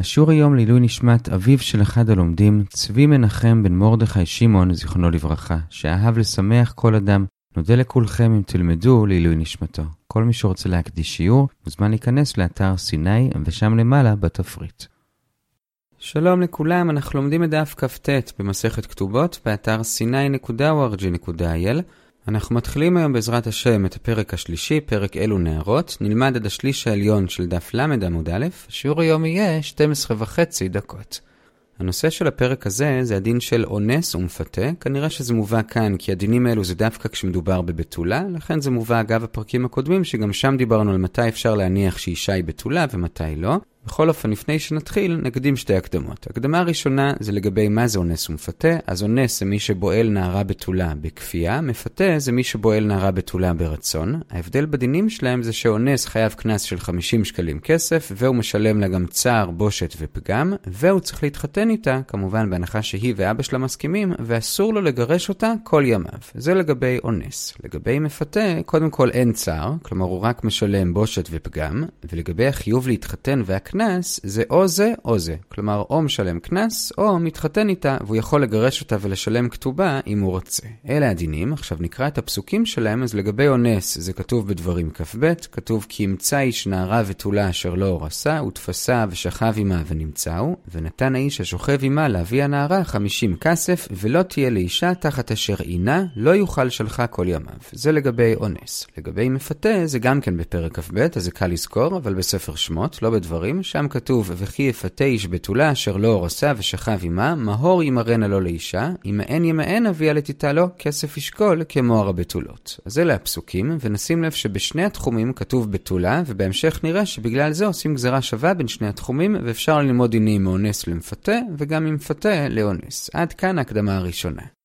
השיעור היום לעילוי נשמת אביו של אחד הלומדים, צבי מנחם בן מרדכי שמעון, זיכרונו לברכה, שאהב לשמח כל אדם. נודה לכולכם אם תלמדו לעילוי נשמתו. כל מי שרוצה להקדיש שיעור, מוזמן להיכנס לאתר סיני, ושם למעלה בתפריט. שלום לכולם, אנחנו לומדים את דף כ"ט במסכת כתובות באתר sny.org.il. אנחנו מתחילים היום בעזרת השם את הפרק השלישי, פרק אלו נערות. נלמד עד השליש העליון של דף ל עמוד א', שיעור היום יהיה 12 וחצי דקות. הנושא של הפרק הזה זה הדין של אונס ומפתה. כנראה שזה מובא כאן כי הדינים האלו זה דווקא כשמדובר בבתולה, לכן זה מובא אגב הפרקים הקודמים שגם שם דיברנו על מתי אפשר להניח שאישה היא בתולה ומתי לא. בכל אופן, לפני שנתחיל, נקדים שתי הקדמות. הקדמה הראשונה זה לגבי מה זה אונס ומפתה. אז אונס זה מי שבועל נערה בתולה בכפייה, מפתה זה מי שבועל נערה בתולה ברצון. ההבדל בדינים שלהם זה שאונס חייב קנס של 50 שקלים כסף, והוא משלם לה גם צער, בושת ופגם, והוא צריך להתחתן איתה, כמובן בהנחה שהיא ואבא שלה מסכימים, ואסור לו לגרש אותה כל ימיו. זה לגבי אונס. לגבי מפתה, קודם כל אין צער, כלומר הוא רק משלם בושת ופגם, ולגבי החיוב להתחתן והקנס, קנס זה או זה או זה. כלומר, או משלם קנס, או מתחתן איתה, והוא יכול לגרש אותה ולשלם כתובה אם הוא רוצה. אלה הדינים, עכשיו נקרא את הפסוקים שלהם, אז לגבי אונס זה כתוב בדברים כ"ב, כתוב כי ימצא איש נערה ותולה אשר לא הורסה, ותפסה ושכב עמה ונמצאו, ונתן האיש השוכב עמה להביא הנערה חמישים כסף, ולא תהיה לאישה תחת אשר עינה, לא יוכל שלחה כל ימיו. זה לגבי אונס. לגבי מפתה, זה גם כן בפרק כ"ב, אז זה קל לזכור, אבל בספר שמות, לא בדברים, שם כתוב, וכי יפתה איש בתולה אשר לא הורסה ושכב עמה, מהור ימרנה לו לאישה, אם אין ימאן אביה לתיתה לו, כסף ישקול כמו הר הבתולות. אז אלה הפסוקים, ונשים לב שבשני התחומים כתוב בתולה, ובהמשך נראה שבגלל זה עושים גזרה שווה בין שני התחומים, ואפשר ללמוד דינים מאונס למפתה, וגם ממפתה לאונס. עד כאן ההקדמה הראשונה.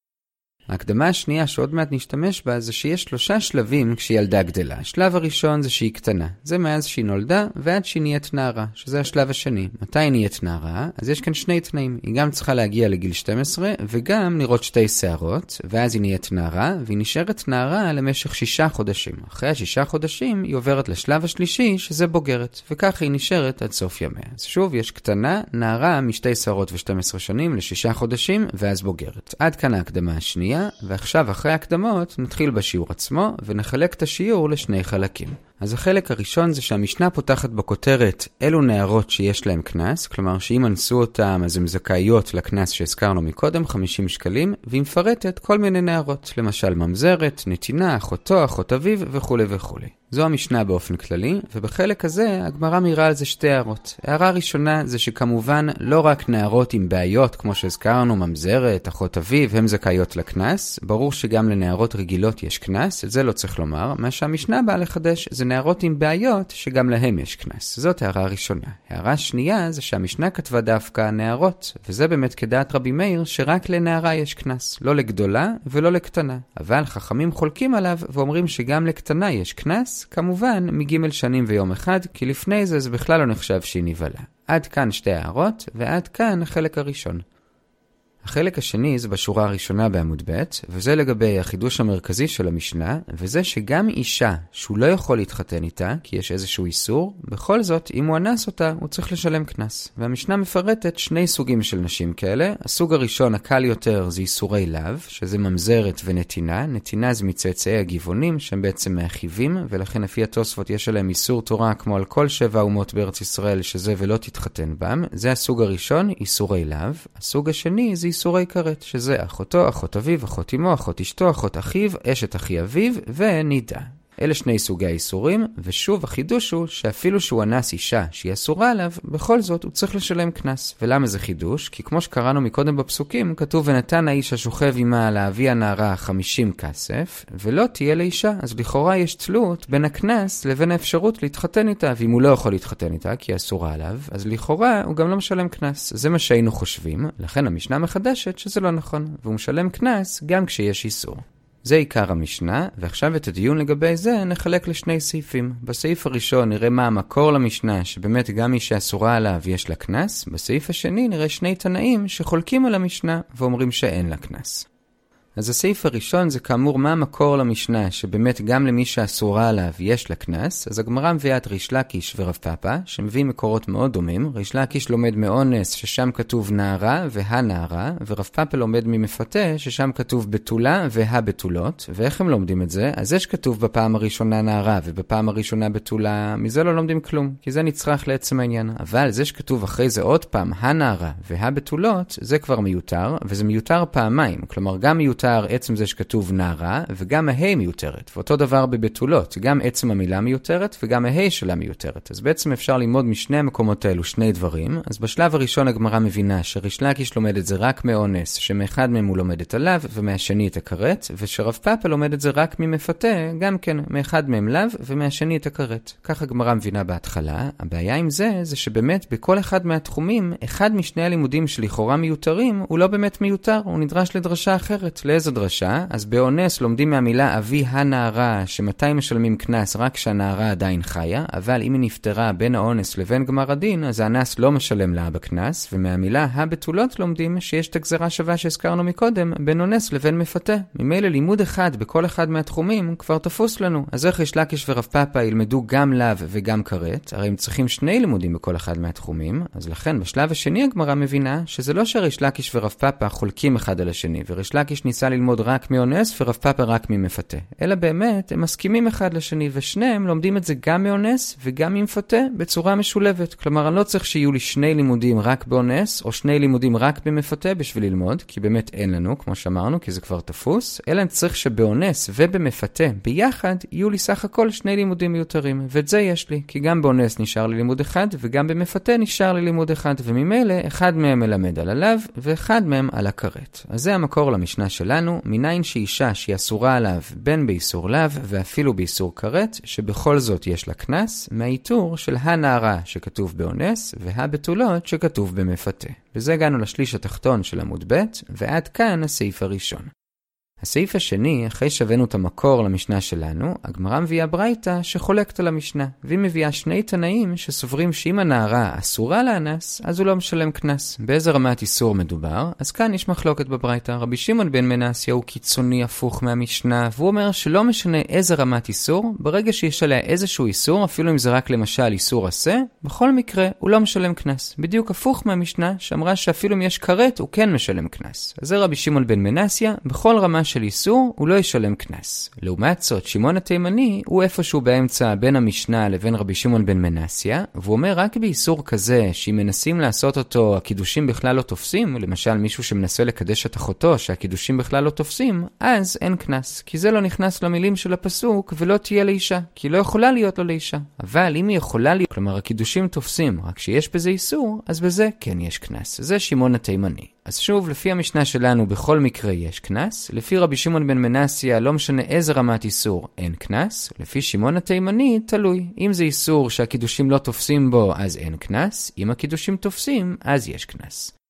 ההקדמה השנייה שעוד מעט נשתמש בה זה שיש שלושה שלבים כשילדה גדלה. השלב הראשון זה שהיא קטנה. זה מאז שהיא נולדה ועד שהיא נהיית נערה, שזה השלב השני. מתי היא נהיית נערה? אז יש כאן שני תנאים. היא גם צריכה להגיע לגיל 12 וגם לראות שתי שערות, ואז היא נהיית נערה, והיא נשארת נערה למשך שישה חודשים. אחרי השישה חודשים היא עוברת לשלב השלישי שזה בוגרת, וככה היא נשארת עד סוף ימיה. אז שוב, יש קטנה, נערה משתי שערות ו-12 שנים לשישה חודשים, ואז בוגרת. עד כאן ההקדמה השנייה. השנייה, ועכשיו אחרי הקדמות נתחיל בשיעור עצמו ונחלק את השיעור לשני חלקים. אז החלק הראשון זה שהמשנה פותחת בכותרת אלו נערות שיש להן קנס, כלומר שאם אנסו אותן אז הן זכאיות לקנס שהזכרנו מקודם, 50 שקלים, והיא מפרטת כל מיני נערות, למשל ממזרת, נתינה, אחותו, אחות אביו וכולי וכולי. זו המשנה באופן כללי, ובחלק הזה הגמרא מעירה על זה שתי הערות. הערה ראשונה זה שכמובן לא רק נערות עם בעיות, כמו שהזכרנו, ממזרת, אחות אביו, הן זכאיות לקנס. ברור שגם לנערות רגילות יש קנס, את זה לא צריך לומר. מה שהמשנה באה לחדש זה נערות עם בעיות שגם להם יש קנס. זאת הערה ראשונה. הערה שנייה זה שהמשנה כתבה דווקא נערות, וזה באמת כדעת רבי מאיר שרק לנערה יש קנס, לא לגדולה ולא לקטנה. אבל חכמים חולקים עליו ואומרים שגם לקטנה יש קנס, כמובן מג' שנים ויום אחד, כי לפני זה זה בכלל לא נחשב שהיא נבהלה. עד כאן שתי הערות, ועד כאן החלק הראשון. החלק השני זה בשורה הראשונה בעמוד ב', וזה לגבי החידוש המרכזי של המשנה, וזה שגם אישה שהוא לא יכול להתחתן איתה, כי יש איזשהו איסור, בכל זאת, אם הוא אנס אותה, הוא צריך לשלם קנס. והמשנה מפרטת שני סוגים של נשים כאלה. הסוג הראשון, הקל יותר, זה איסורי לאו, שזה ממזרת ונתינה. נתינה זה מצאצאי הגבעונים, שהם בעצם מאחיבים, ולכן לפי התוספות יש עליהם איסור תורה כמו על כל שבע אומות בארץ ישראל, שזה ולא תתחתן בם. זה הסוג הראשון, איסורי לאו. הסוג השני זה איסורי כרת, שזה אחותו, אחות אביו, אחות אמו, אחות אשתו, אחות אחיו, אשת אחי אביו ונידה. אלה שני סוגי האיסורים, ושוב החידוש הוא שאפילו שהוא אנס אישה שהיא אסורה עליו, בכל זאת הוא צריך לשלם קנס. ולמה זה חידוש? כי כמו שקראנו מקודם בפסוקים, כתוב ונתן האיש השוכב עמה להביא הנערה חמישים כסף, ולא תהיה לאישה. אז לכאורה יש תלות בין הקנס לבין האפשרות להתחתן איתה, ואם הוא לא יכול להתחתן איתה כי היא אסורה עליו, אז לכאורה הוא גם לא משלם קנס. זה מה שהיינו חושבים, לכן המשנה מחדשת שזה לא נכון, והוא משלם קנס גם כשיש איסור. זה עיקר המשנה, ועכשיו את הדיון לגבי זה נחלק לשני סעיפים. בסעיף הראשון נראה מה המקור למשנה, שבאמת גם מי שאסורה עליו יש לה קנס. בסעיף השני נראה שני תנאים שחולקים על המשנה ואומרים שאין לה קנס. אז הסעיף הראשון זה כאמור מה המקור למשנה, שבאמת גם למי שאסורה עליו יש לה קנס, אז הגמרא מביאה את ריש לקיש ורב פאפא, שמביאים מקורות מאוד דומים. ריש לקיש לומד מאונס, ששם כתוב נערה והנערה, ורב פאפא לומד ממפתה, ששם כתוב בתולה והבתולות. ואיך הם לומדים את זה? אז יש כתוב בפעם הראשונה נערה ובפעם הראשונה בתולה, מזה לא לומדים כלום, כי זה נצרך לעצם העניין. אבל זה שכתוב אחרי זה עוד פעם הנערה והבתולות, זה כבר מיותר, וזה מיותר פעמיים. כלומר, גם מיותר מיותר עצם זה שכתוב נערה, וגם ההי מיותרת. ואותו דבר בבתולות, גם עצם המילה מיותרת, וגם ההי שלה מיותרת. אז בעצם אפשר ללמוד משני המקומות האלו שני דברים. אז בשלב הראשון הגמרא מבינה שריש לקיש לומד את זה רק מאונס, שמאחד מהם הוא לומד את הלאו, ומהשני את הכרת, ושרב פאפה לומד את זה רק ממפתה, גם כן, מאחד מהם לאו, ומהשני את הכרת. ככה הגמרא מבינה בהתחלה. הבעיה עם זה, זה שבאמת בכל אחד מהתחומים, אחד משני הלימודים שלכאורה מיותרים, הוא לא באמת מיותר, הוא נדרש לדרשה אחרת, לאיזו דרשה? אז באונס לומדים מהמילה אבי הנערה, שמתי משלמים קנס רק כשהנערה עדיין חיה, אבל אם היא נפטרה בין האונס לבין גמר הדין, אז האנס לא משלם לה בקנס, ומהמילה הבתולות לומדים שיש את הגזרה שווה שהזכרנו מקודם, בין אונס לבין מפתה. ממילא לימוד אחד בכל אחד מהתחומים כבר תפוס לנו. אז איך ריש לקיש ורב פאפה ילמדו גם לאו וגם כרת? הרי הם צריכים שני לימודים בכל אחד מהתחומים, אז לכן בשלב השני הגמרא מבינה שזה לא שריש לקיש ורב פאפה חולקים אחד על השני, וריש לקיש ניסה ללמוד רק מאונס ורב פאפא רק ממפתה. אלא באמת, הם מסכימים אחד לשני, ושניהם לומדים את זה גם מאונס וגם ממפתה בצורה משולבת. כלומר, אני לא צריך שיהיו לי שני לימודים רק באונס, או שני לימודים רק במפתה בשביל ללמוד, כי באמת אין לנו, כמו שאמרנו, כי זה כבר תפוס, אלא אני צריך שבאונס ובמפתה ביחד יהיו לי סך הכל שני לימודים מיותרים, ואת זה יש לי, כי גם באונס נשאר לי לימוד אחד, וגם במפתה נשאר לי לימוד אחד, וממילא אחד מהם מלמד על הלאו, ואחד מהם על הכרת. אז זה המקור למשנה שלנו, מניין שאישה שהיא אסורה עליו בין באיסור לאו ואפילו באיסור כרת, שבכל זאת יש לה קנס, מהאיתור של הנערה שכתוב באונס והבתולות שכתוב במפתה. וזה הגענו לשליש התחתון של עמוד ב', ועד כאן הסעיף הראשון. הסעיף השני, אחרי שהבאנו את המקור למשנה שלנו, הגמרא מביאה ברייתא שחולקת על המשנה, והיא מביאה שני תנאים שסוברים שאם הנערה אסורה לאנס, אז הוא לא משלם קנס. באיזה רמת איסור מדובר? אז כאן יש מחלוקת בברייתא. רבי שמעון בן מנסיה הוא קיצוני הפוך מהמשנה, והוא אומר שלא משנה איזה רמת איסור, ברגע שיש עליה איזשהו איסור, אפילו אם זה רק למשל איסור עשה, בכל מקרה הוא לא משלם קנס. בדיוק הפוך מהמשנה, שאמרה שאפילו אם יש כרת, הוא כן משלם קנס. אז זה רבי שמעון בן מנסיה, בכל רמה של איסור, הוא לא ישלם קנס. לעומת זאת, שמעון התימני הוא איפשהו באמצע בין המשנה לבין רבי שמעון בן מנסיה, והוא אומר רק באיסור כזה, שאם מנסים לעשות אותו, הקידושים בכלל לא תופסים, למשל מישהו שמנסה לקדש את אחותו, שהקידושים בכלל לא תופסים, אז אין קנס. כי זה לא נכנס למילים של הפסוק, ולא תהיה לאישה, כי לא יכולה להיות לו לאישה. אבל אם היא יכולה להיות, כלומר הקידושים תופסים, רק שיש בזה איסור, אז בזה כן יש קנס. זה שמעון התימני. אז שוב, לפי המשנה שלנו בכל מקרה יש קנס, לפי רבי שמעון בן מנסיה לא משנה איזה רמת איסור, אין קנס, לפי שמעון התימני תלוי. אם זה איסור שהקידושים לא תופסים בו, אז אין קנס, אם הקידושים תופסים, אז יש קנס.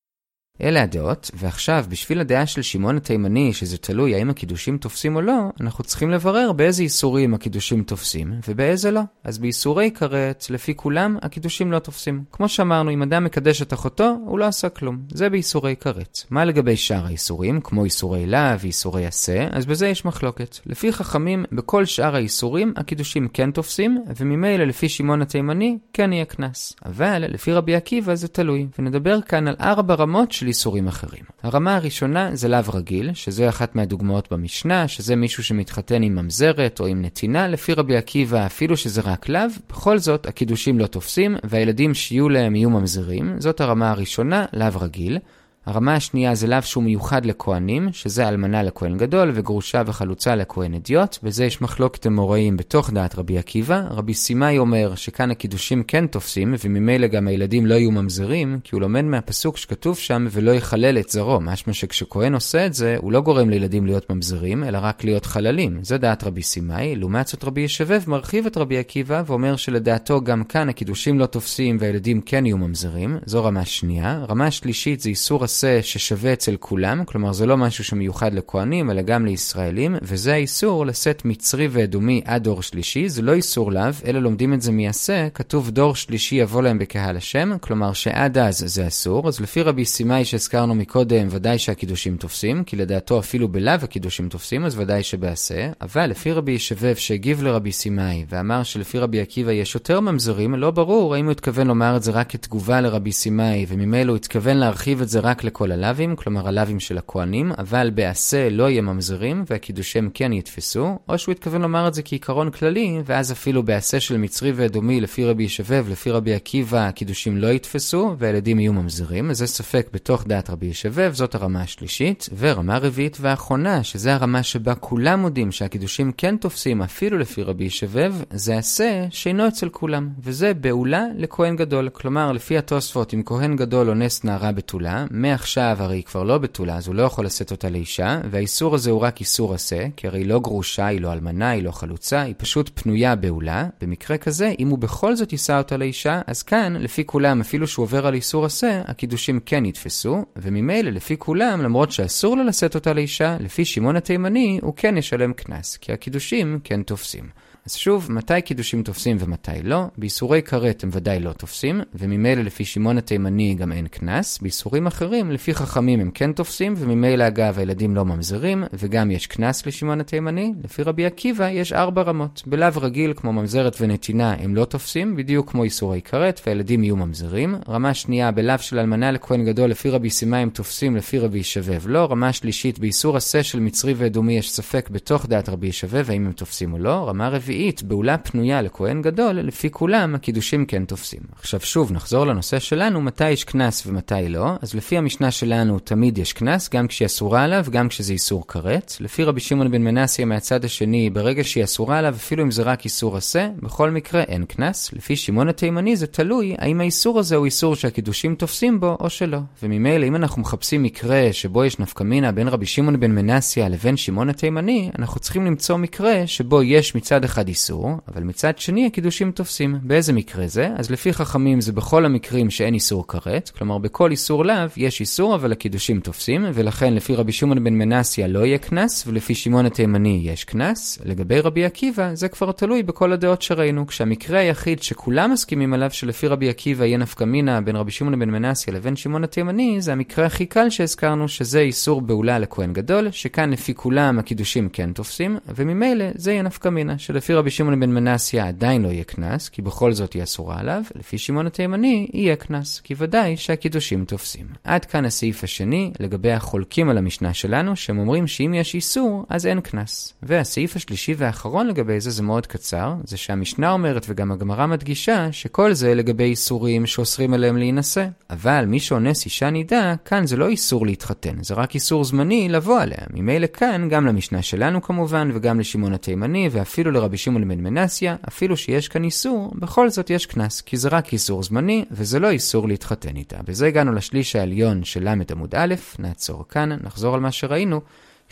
אלה הדעות, ועכשיו, בשביל הדעה של שמעון התימני, שזה תלוי האם הקידושים תופסים או לא, אנחנו צריכים לברר באיזה איסורים הקידושים תופסים, ובאיזה לא. אז באיסורי כרת, לפי כולם, הקידושים לא תופסים. כמו שאמרנו, אם אדם מקדש את אחותו, הוא לא עשה כלום. זה באיסורי כרת. מה לגבי שאר האיסורים, כמו איסורי לה ואיסורי עשה, אז בזה יש מחלוקת. לפי חכמים, בכל שאר האיסורים, הקידושים כן תופסים, וממילא לפי שמעון התימני, כן יהיה קנס. אבל, לפי רבי עקיבא זה תלוי, ונדבר כאן על ארבע רמות של איסורים אחרים. הרמה הראשונה זה לאו רגיל, שזו אחת מהדוגמאות במשנה, שזה מישהו שמתחתן עם ממזרת או עם נתינה, לפי רבי עקיבא, אפילו שזה רק לאו, בכל זאת הקידושים לא תופסים, והילדים שיהיו להם יהיו ממזרים, זאת הרמה הראשונה, לאו רגיל. הרמה השנייה זה לאו שהוא מיוחד לכהנים, שזה אלמנה לכהן גדול וגרושה וחלוצה לכהן אדיוט, בזה יש מחלוקת אמוראים בתוך דעת רבי עקיבא. רבי סימאי אומר שכאן הקידושים כן תופסים, וממילא גם הילדים לא יהיו ממזרים, כי הוא לומד מהפסוק שכתוב שם ולא יחלל את זרעו, משמע שכשכהן עושה את זה, הוא לא גורם לילדים להיות ממזרים, אלא רק להיות חללים. זה דעת רבי סימאי. לעומת זאת רבי ישבב מרחיב את רבי עקיבא ואומר שלדעתו גם כאן הקידושים לא תופסים והילדים כן יהיו ממזרים. זו רמה שנייה. שלישית זה עשה ששווה אצל כולם, כלומר זה לא משהו שמיוחד לכהנים, אלא גם לישראלים, וזה האיסור לשאת מצרי ואדומי עד דור שלישי, זה לא איסור לאו, אלא לומדים את זה מעשה, כתוב דור שלישי יבוא להם בקהל השם, כלומר שעד אז זה אסור, אז לפי רבי סימאי שהזכרנו מקודם, ודאי שהקידושים תופסים, כי לדעתו אפילו בלאו הקידושים תופסים, אז ודאי שבעשה, אבל לפי רבי ישבב שהגיב לרבי סימאי, ואמר שלפי רבי עקיבא יש יותר ממזרים, לא ברור האם הוא התכוון לומר את זה רק כתגובה לרבי סימאי, וממילא הוא התכוון להרחיב את זה רק לכל הלאווים, כלומר הלאווים של הכהנים, אבל בעשה לא יהיה ממזרים, והקידושיהם כן יתפסו, או שהוא התכוון לומר את זה כעיקרון כללי, ואז אפילו בעשה של מצרי ואדומי לפי רבי ישבב, לפי רבי עקיבא, הקידושים לא יתפסו, והילדים יהיו ממזרים, זה ספק בתוך דעת רבי ישבב, זאת הרמה השלישית, ורמה רביעית ואחרונה, שזה הרמה שבה כולם מודים שהקידושים כן תופסים אפילו לפי רבי ישבב, זה עשה שאינו אצל כולם, וזה בעולה לכהן גדול. כלומר, לפי התוספות, אם כהן גדול אונס נערה בתולה, מעכשיו הרי היא כבר לא בתולה, אז הוא לא יכול לשאת אותה לאישה, והאיסור הזה הוא רק איסור עשה, כי הרי היא לא גרושה, היא לא אלמנה, היא לא חלוצה, היא פשוט פנויה בעולה. במקרה כזה, אם הוא בכל זאת יישא אותה לאישה, אז כאן, לפי כולם, אפילו שהוא עובר על איסור עשה, הקידושים כן יתפסו, וממילא, לפי כולם, למרות שאסור לו לשאת אותה לאישה, לפי שמעון התימני, הוא כן ישלם קנס, כי הקידושים כן תופסים. אז שוב, מתי קידושים תופסים ומתי לא? באיסורי כרת הם ודאי לא תופסים, וממילא לפי שמעון התימני גם אין קנס. באיסורים אחרים, לפי חכמים הם כן תופסים, וממילא אגב הילדים לא ממזרים, וגם יש קנס לשמעון התימני. לפי רבי עקיבא יש ארבע רמות. בלאו רגיל כמו ממזרת ונתינה הם לא תופסים, בדיוק כמו איסורי כרת, והילדים יהיו ממזרים. רמה שנייה, בלאו של אלמנה לכהן גדול לפי רבי סימאי הם תופסים, לפי רבי ישבב לא. רמה שלישית, באיסור עשה של מצרי ואדומי יש ספק בתוך דעת רבי ישבב האם הם תופסים או לא. רמה רביעית, רביעית, בעולה פנויה לכהן גדול, לפי כולם הקידושים כן תופסים. עכשיו שוב, נחזור לנושא שלנו, מתי יש קנס ומתי לא. אז לפי המשנה שלנו, תמיד יש קנס, גם כשהיא אסורה עליו, גם כשזה איסור כרת. לפי רבי שמעון בן מנסיה מהצד השני, ברגע שהיא אסורה עליו, אפילו אם זה רק איסור עשה, בכל מקרה אין קנס. לפי שמעון התימני זה תלוי האם האיסור הזה הוא איסור שהקידושים תופסים בו או שלא. וממילא אם אנחנו מחפשים מקרה שבו יש נפקמינה בין רבי שמעון בן מנסיה לבין שמעון התימני, אנחנו צריכים למצוא מקרה שבו יש מצד אחד אחד איסור, אבל מצד שני הקידושים תופסים. באיזה מקרה זה? אז לפי חכמים זה בכל המקרים שאין איסור כרת, כלומר בכל איסור לאו יש איסור אבל הקידושים תופסים, ולכן לפי רבי שמעון בן מנסיה לא יהיה קנס, ולפי שמעון התימני יש קנס. לגבי רבי עקיבא זה כבר תלוי בכל הדעות שראינו, כשהמקרה היחיד שכולם מסכימים עליו שלפי רבי עקיבא יהיה נפקא מינה בין רבי שמעון בן מנסיה לבין שמעון התימני, זה המקרה הכי קל שהזכרנו שזה איסור בעולה לכהן גדול, שכאן לפי כולם הקידושים כן תופסים, וממילא זה יהיה נפקא מינה, שלפי רבי שמעון בן מנסיה עדיין לא יהיה קנס, כי בכל זאת היא אסורה עליו, לפי שמעון התימני יהיה קנס, כי ודאי שהקידושים תופסים. עד כאן הסעיף השני, לגבי החולקים על המשנה שלנו, שהם אומרים שאם יש איסור, אז אין קנס. והסעיף השלישי והאחרון לגבי זה, זה מאוד קצר, זה שהמשנה אומרת וגם הגמרא מדגישה, שכל זה לגבי איסורים שאוסרים עליהם להינשא. אבל מי שאונס אישה נידה, כאן זה לא איסור להתחתן, זה רק איסור זמני לבוא עליה. ממילא כאן, גם למשנה שלנו כמובן, וגם לשמעון התימני, ואפילו לרבי שמעון בן מנסיה, אפילו שיש כאן איסור, בכל זאת יש קנס, כי זה רק איסור זמני, וזה לא איסור להתחתן איתה. בזה הגענו לשליש העליון של ל' עמוד א', נעצור כאן, נחזור על מה שראינו.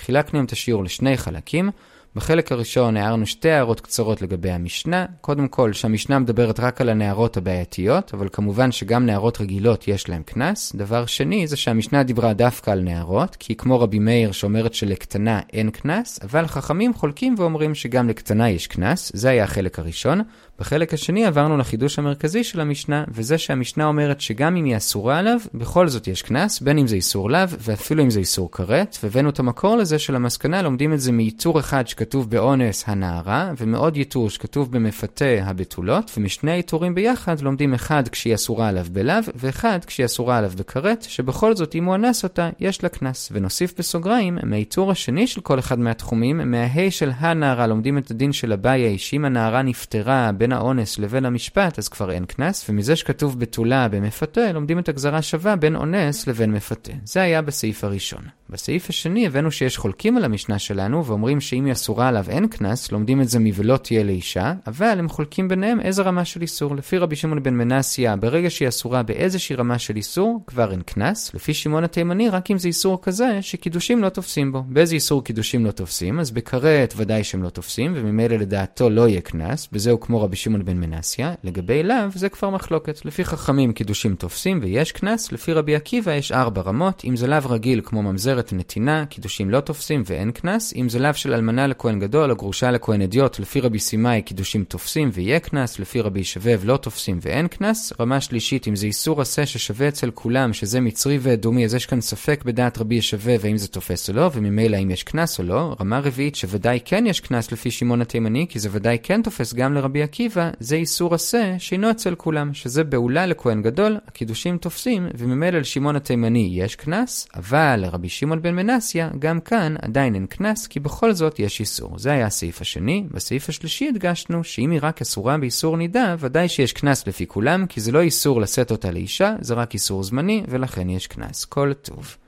חילקנו את השיעור לשני חלקים. בחלק הראשון הערנו שתי הערות קצרות לגבי המשנה. קודם כל, שהמשנה מדברת רק על הנערות הבעייתיות, אבל כמובן שגם נערות רגילות יש להן קנס. דבר שני, זה שהמשנה דיברה דווקא על נערות, כי כמו רבי מאיר שאומרת שלקטנה אין קנס, אבל חכמים חולקים ואומרים שגם לקטנה יש קנס. זה היה החלק הראשון. בחלק השני עברנו לחידוש המרכזי של המשנה, וזה שהמשנה אומרת שגם אם היא אסורה עליו, בכל זאת יש קנס, בין אם זה איסור לאו, ואפילו אם זה איסור כרת, והבאנו את המקור לזה של המסקנה, לומדים את זה מייתור אחד שכתוב באונס הנערה, ומעוד ייתור שכתוב במפתה הבתולות, ומשני הייתורים ביחד לומדים אחד כשהיא אסורה עליו בלאו, ואחד כשהיא אסורה עליו בכרת, שבכל זאת אם הוא אנס אותה, יש לה קנס. ונוסיף בסוגריים, מהייתור השני של כל אחד מהתחומים, מההי של הנערה לומדים את הדין של אביי, שאם הנערה נפטרה בין האונס לבין המשפט, אז כבר אין קנס, ומזה שכתוב בתולה במפתה, לומדים את הגזרה שווה בין אונס לבין מפתה. זה היה בסעיף הראשון. בסעיף השני הבאנו שיש חולקים על המשנה שלנו ואומרים שאם היא אסורה עליו אין קנס, לומדים את זה מ"ולא תהיה לאישה", אבל הם חולקים ביניהם איזה רמה של איסור. לפי רבי שמעון בן מנסיה, ברגע שהיא אסורה באיזושהי רמה של איסור, כבר אין קנס. לפי שמעון התימני, רק אם זה איסור כזה שקידושים לא תופסים בו. באיזה איסור קידושים לא תופסים? אז בכרת ודאי שהם לא תופסים, וממילא לדעתו לא יהיה קנס, וזהו כמו רבי שמעון בן מנסיה. לגבי לאו, זה כבר מחלוקת. לפי חכמים קידושים תופסים ויש קנס, לפי רבי עקיבא יש ארבע רמות. אם זה לאו רגיל כמו ממזרת ונתינה, קידושים לא תופסים ואין קנס. אם לאו של אלמנה לכהן גדול או גרושה לכהן אדיוט, לפי רבי סימאי קידושים תופסים ויהיה קנס, לפי רבי ישבב לא תופסים ואין קנס. רמה שלישית, אם זה איסור עשה ששווה אצל כולם, שזה מצרי ואדומי, אז יש כאן ספק בדעת רבי ישבב האם זה תופס או לא, וממילא האם יש קנס או לא. רמה רביעית, שוודאי כן יש קנס לפי שמעון התימני, כי זה ודאי כן תופס גם לרבי עקיבא, זה איסור עשה שאינו אצל כולם, שזה בעולה לכהן גדול, הקידושים תופסים, וממילא לשמעון התימני יש קנס, אבל לרבי שמעון בן מנסיה, גם כאן עדיין אין קנס, כי בכל זאת יש איסור. זה היה הסעיף השני. בסעיף השלישי הדגשנו שאם היא רק אסורה באיסור נידה, ודאי שיש קנס לפי כולם, כי זה לא איסור לשאת אותה לאישה, זה רק איסור זמני, ולכן יש קנס. כל טוב.